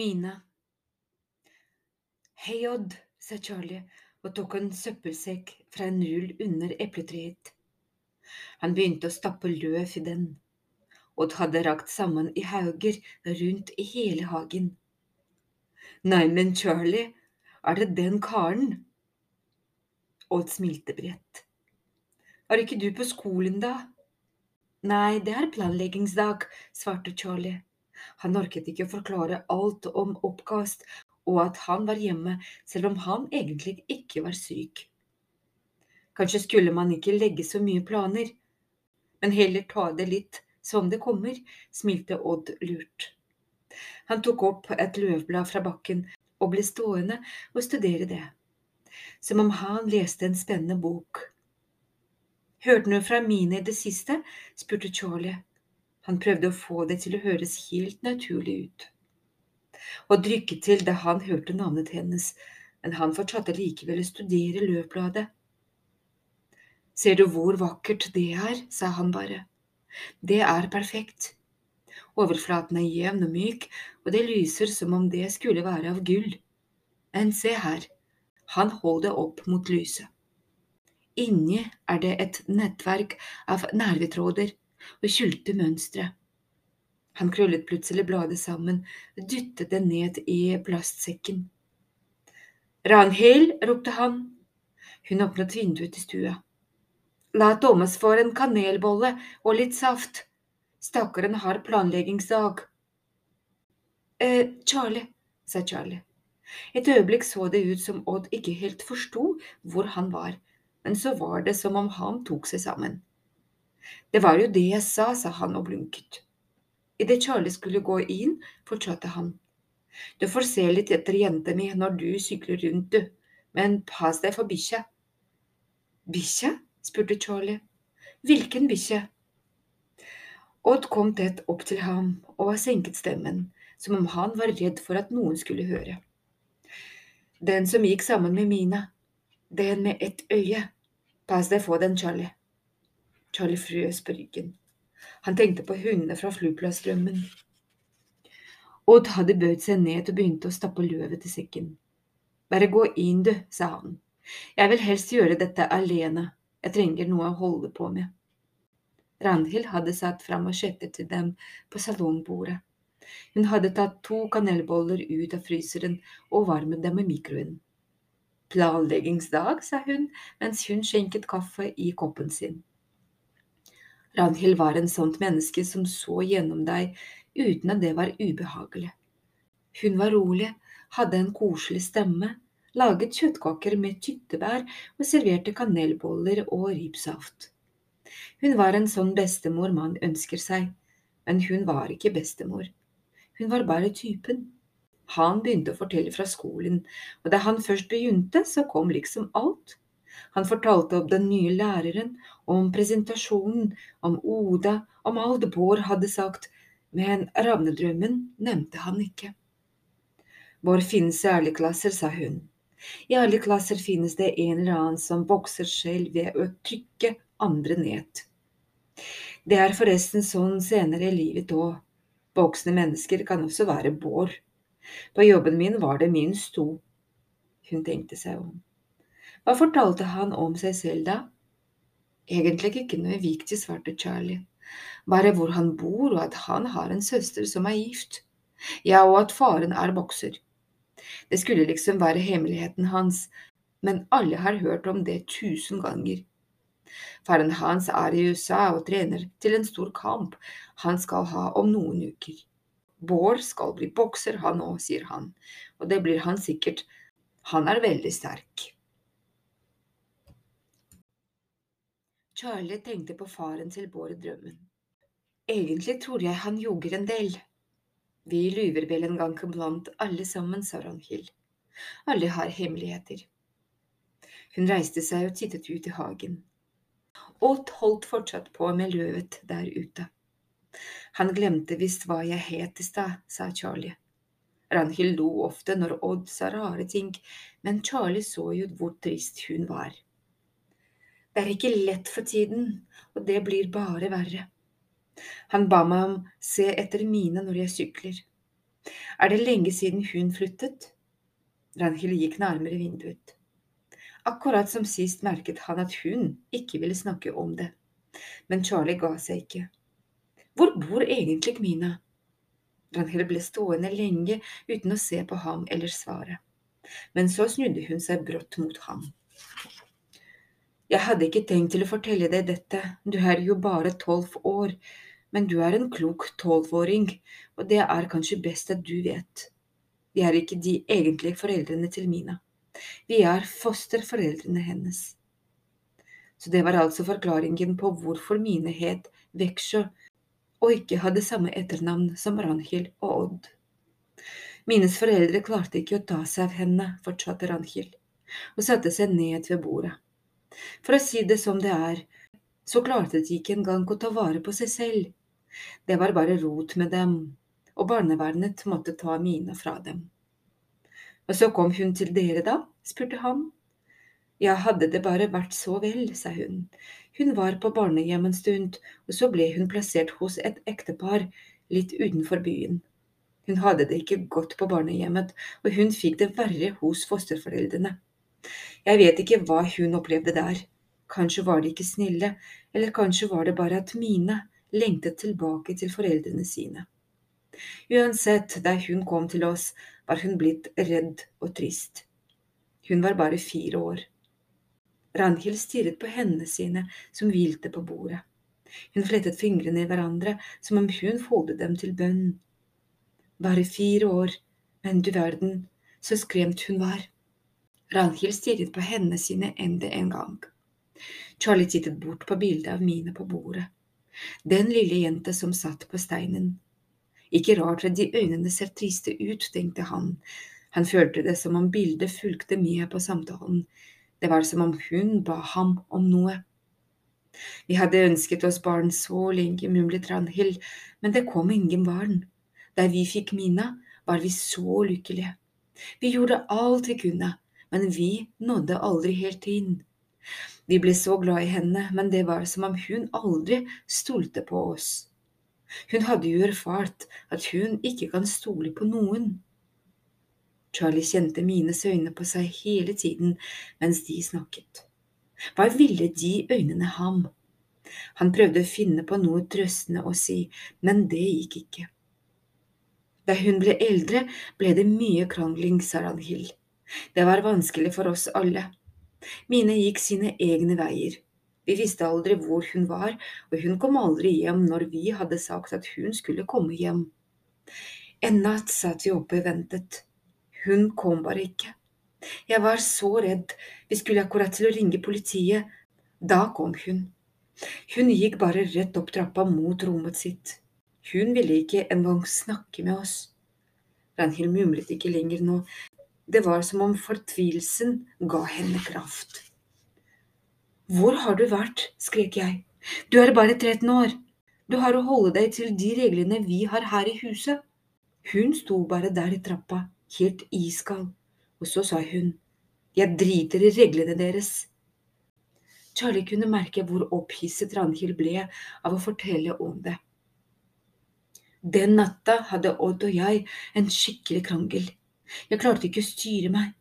Mina. Hei, Odd, sa Charlie og tok en søppelsekk fra en rull under epletreet. Han begynte å stappe løv i den. Odd hadde rakt sammen i hauger rundt i hele hagen. Nei, men Charlie, er det den karen? Odd smilte bredt. Er ikke du på skolen, da? Nei, det er planleggingsdag, svarte Charlie. Han orket ikke å forklare alt om oppkast og at han var hjemme selv om han egentlig ikke var syk. Kanskje skulle man ikke legge så mye planer, men heller ta det litt som det kommer, smilte Odd lurt. Han tok opp et løvblad fra bakken og ble stående og studere det, som om han leste en spennende bok. Hørte du fra Mine i det siste? spurte Charlie. Han prøvde å få det til å høres helt naturlig ut. Og drykket til da han hørte navnet hennes, men han fortsatte likevel å studere løvbladet. Ser du hvor vakkert det er, sa han bare. Det er perfekt. Overflaten er jevn og myk, og det lyser som om det skulle være av gull. Men se her, han holdt det opp mot lyset. Inni er det et nettverk av nervetråder og skjulte mønsteret. Han krøllet plutselig bladet sammen og dyttet det ned i plastsekken. Ranhild, ropte han. Hun åpnet vinduet til stua. La Thomas få en kanelbolle og litt saft. Stakkaren har planleggingsdag. Eh, Charlie, sa Charlie. Et øyeblikk så det ut som Odd ikke helt forsto hvor han var, men så var det som om han tok seg sammen. Det var jo det jeg sa, sa han og blunket. Idet Charlie skulle gå inn, fortsatte han. Du får se litt etter jenta mi når du sykler rundt, du, men pass deg for bikkja. Bikkja? spurte Charlie. Hvilken bikkje? Odd kom tett opp til ham og senket stemmen, som om han var redd for at noen skulle høre. Den som gikk sammen med Mina. Den med ett øye. Pass deg for den, Charlie. Charlie frøs på ryggen. Han tenkte på hundene fra fluplastrømmen. Odd hadde bøyd seg ned og begynte å stappe løvet til sekken. Bare gå inn, du, sa han. Jeg vil helst gjøre dette alene, jeg trenger noe å holde på med. Randhild hadde satt fram machetter til dem på salongbordet. Hun hadde tatt to kanelboller ut av fryseren og varmet dem i mikroen. Planleggingsdag, sa hun mens hun skjenket kaffe i koppen sin. Ragnhild var en sånt menneske som så gjennom deg uten at det var ubehagelig. Hun var rolig, hadde en koselig stemme, laget kjøttkaker med tyttebær og serverte kanelboller og ribsaft. Hun var en sånn bestemor man ønsker seg, men hun var ikke bestemor. Hun var bare typen. Han begynte å fortelle fra skolen, og da han først begynte, så kom liksom alt. Han fortalte om den nye læreren, om presentasjonen, om Oda, om alt Bård hadde sagt, men ravnedrømmen nevnte han ikke. Bård finnes i alle klasser, sa hun. I alle klasser finnes det en eller annen som vokser selv ved å trykke andre ned. Det er forresten sånn senere i livet òg. Voksne mennesker kan også være Bård. På jobben min var det minst to. Hun tenkte seg om. Hva fortalte han om seg selv da? Egentlig ikke noe viktig, svarte Charlie. Bare hvor han bor, og at han har en søster som er gift. Ja, og at faren er bokser. Det skulle liksom være hemmeligheten hans, men alle har hørt om det tusen ganger. Faren hans er i USA og trener til en stor kamp han skal ha om noen uker. Bård skal bli bokser, han òg, sier han, og det blir han sikkert. Han er veldig sterk. Charlie tenkte på faren til Bård i drømmen. Egentlig tror jeg han ljuger en del. Vi lyver vel en gang iblant, alle sammen, sa Ragnhild. Alle har hemmeligheter. Hun reiste seg og tittet ut i hagen. Odd holdt fortsatt på med løvet der ute. Han glemte visst hva jeg het i stad, sa Charlie. Ragnhild lo ofte når Odd sa rare ting, men Charlie så jo hvor trist hun var. Det er ikke lett for tiden, og det blir bare verre. Han ba meg om se etter mine når jeg sykler. Er det lenge siden hun flyttet? Ranhild gikk nærmere vinduet. Akkurat som sist merket han at hun ikke ville snakke om det, men Charlie ga seg ikke. Hvor bor egentlig Mina? Ranhild ble stående lenge uten å se på ham eller svare, men så snudde hun seg brått mot ham. Jeg hadde ikke tenkt til å fortelle deg dette, du er jo bare tolv år, men du er en klok tolvåring, og det er kanskje best at du vet. Vi er ikke de egentlige foreldrene til Mina. Vi er fosterforeldrene hennes. Så det var altså forklaringen på hvorfor Mine het Veksjø og ikke hadde samme etternavn som Ranhild og Odd. Mines foreldre klarte ikke å ta seg av henne, fortsatte Ranhild, og satte seg ned ved bordet. For å si det som det er, så klarte de ikke engang å ta vare på seg selv. Det var bare rot med dem, og barnevernet måtte ta Mina fra dem. Og så kom hun til dere, da? spurte han. Ja, hadde det bare vært så vel, sa hun. Hun var på barnehjem en stund, og så ble hun plassert hos et ektepar litt utenfor byen. Hun hadde det ikke godt på barnehjemmet, og hun fikk det verre hos fosterforeldrene. Jeg vet ikke hva hun opplevde der. Kanskje var de ikke snille, eller kanskje var det bare at Mine lengtet tilbake til foreldrene sine. Uansett, da hun kom til oss, var hun blitt redd og trist. Hun var bare fire år. Ranhild stirret på hendene sine som hvilte på bordet. Hun flettet fingrene i hverandre som om hun foldet dem til bønn. Bare fire år, men du verden, så skremt hun var. Ranhild stirret på hendene sine enda en gang. Charlie tittet bort på bildet av Mine på bordet. Den lille jenta som satt på steinen. Ikke rart at de øynene ser triste ut, tenkte han. Han følte det som om bildet fulgte med på samtalen. Det var som om hun ba ham om noe. Vi hadde ønsket oss barn så lenge, mumlet Ranhild, men det kom ingen barn. Der vi fikk Mina, var vi så lykkelige. Vi gjorde alt vi kunne, men vi nådde aldri helt inn. Vi ble så glad i henne, men det var som om hun aldri stolte på oss. Hun hadde jo erfart at hun ikke kan stole på noen. Charlie kjente Mines øyne på seg hele tiden mens de snakket. Hva ville de øynene ham? Han prøvde å finne på noe trøstende å si, men det gikk ikke. Da hun ble eldre, ble det mye krangling, sa Ranhild. Det var vanskelig for oss alle. Mine gikk sine egne veier. Vi visste aldri hvor hun var, og hun kom aldri hjem når vi hadde sagt at hun skulle komme hjem. En natt satt vi oppe og ventet. Hun kom bare ikke. Jeg var så redd, vi skulle akkurat til å ringe politiet. Da kom hun. Hun gikk bare rett opp trappa mot rommet sitt. Hun ville ikke engang snakke med oss. Ranhild mumlet ikke lenger nå, det var som om fortvilelsen ga henne kraft. Hvor har du vært? skrek jeg. Du er bare 13 år. Du har å holde deg til de reglene vi har her i huset. Hun sto bare der i trappa, helt iskald, og så sa hun, jeg driter i reglene deres. Charlie kunne merke hvor opphisset Ranhild ble av å fortelle om det. Den natta hadde Odd og jeg en skikkelig krangel. Jeg klarte ikke å styre meg.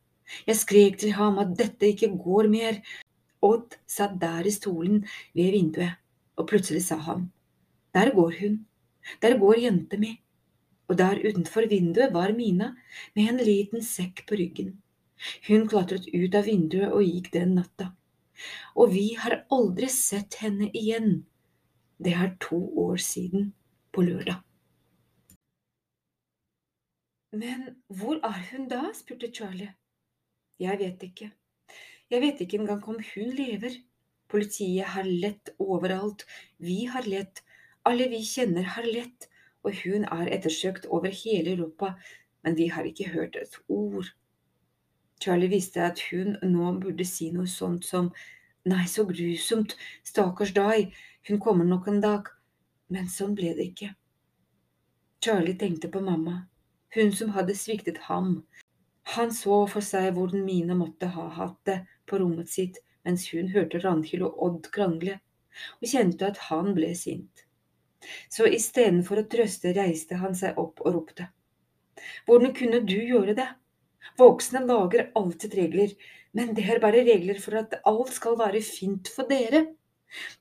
Jeg skrek til ham at dette ikke går mer. Odd satt der i stolen ved vinduet, og plutselig sa han, der går hun, der går jenta mi. Og der utenfor vinduet var Mina med en liten sekk på ryggen. Hun klatret ut av vinduet og gikk den natta. Og vi har aldri sett henne igjen. Det er to år siden, på lørdag. Men hvor er hun da? spurte Charlie. Jeg vet ikke. Jeg vet ikke engang om hun lever. Politiet har lett overalt, vi har lett, alle vi kjenner har lett, og hun er ettersøkt over hele Europa, men vi har ikke hørt et ord. Charlie visste at hun nå burde si noe sånt som Nei, så grusomt, stakkars deg, hun kommer nok en dag, men sånn ble det ikke. Charlie tenkte på mamma, hun som hadde sviktet ham. Han så for seg hvordan Mina måtte ha hatt det på rommet sitt mens hun hørte Randhild og Odd krangle, og kjente at han ble sint. Så istedenfor å trøste reiste han seg opp og ropte. Hvordan kunne du gjøre det? Voksne lager alltid regler, men det er bare regler for at alt skal være fint for dere.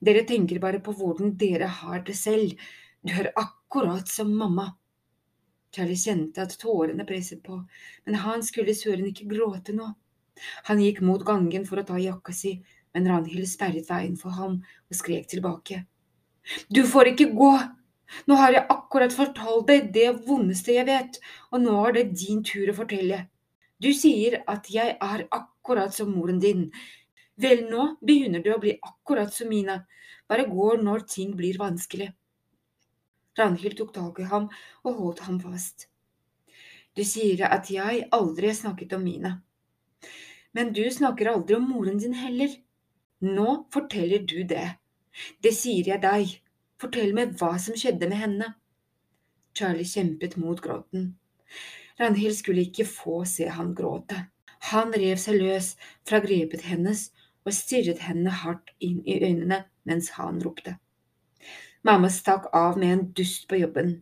Dere tenker bare på hvordan dere har det selv. Du er akkurat som mamma. Charlie kjente at tårene presset på, men han skulle søren ikke gråte nå. Han gikk mot gangen for å ta jakka si, men Ranhild sperret veien for ham og skrek tilbake. Du får ikke gå! Nå har jeg akkurat fortalt deg det vondeste jeg vet, og nå er det din tur å fortelle. Du sier at jeg er akkurat som moren din. Vel, nå begynner du å bli akkurat som Mina, bare går når ting blir vanskelig. Ranhild tok tak i ham og holdt ham fast. Du sier at jeg aldri snakket om Mina. Men du snakker aldri om moren din heller. Nå forteller du det. Det sier jeg deg. Fortell meg hva som skjedde med henne. Charlie kjempet mot gråten. Ranhild skulle ikke få se han gråte. Han rev seg løs fra grepet hennes og stirret henne hardt inn i øynene mens han ropte. Mamma stakk av med en dust på jobben.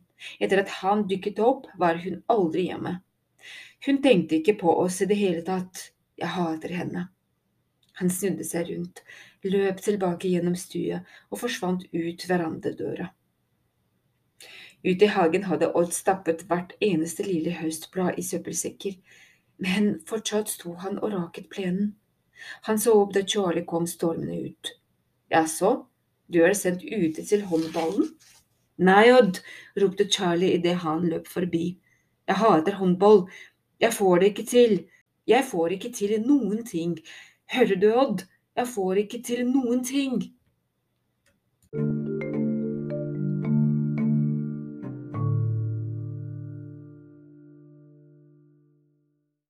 Etter at han dykket opp, var hun aldri hjemme. Hun tenkte ikke på oss i det hele tatt. Jeg hater henne. Han snudde seg rundt, løp tilbake gjennom stua og forsvant ut verandadøra. Ute i hagen hadde Odd stappet hvert eneste lille høstblad i søppelsekker, men fortsatt sto han og raket plenen. Han så opp da Charlie kom stormende ut. Jaså, du er sendt ute til håndballen? Nei, Odd, ropte Charlie idet han løp forbi. Jeg hater håndball. Jeg får det ikke til. Jeg får ikke til noen ting. Hører du, Odd? Jeg får ikke til noen ting.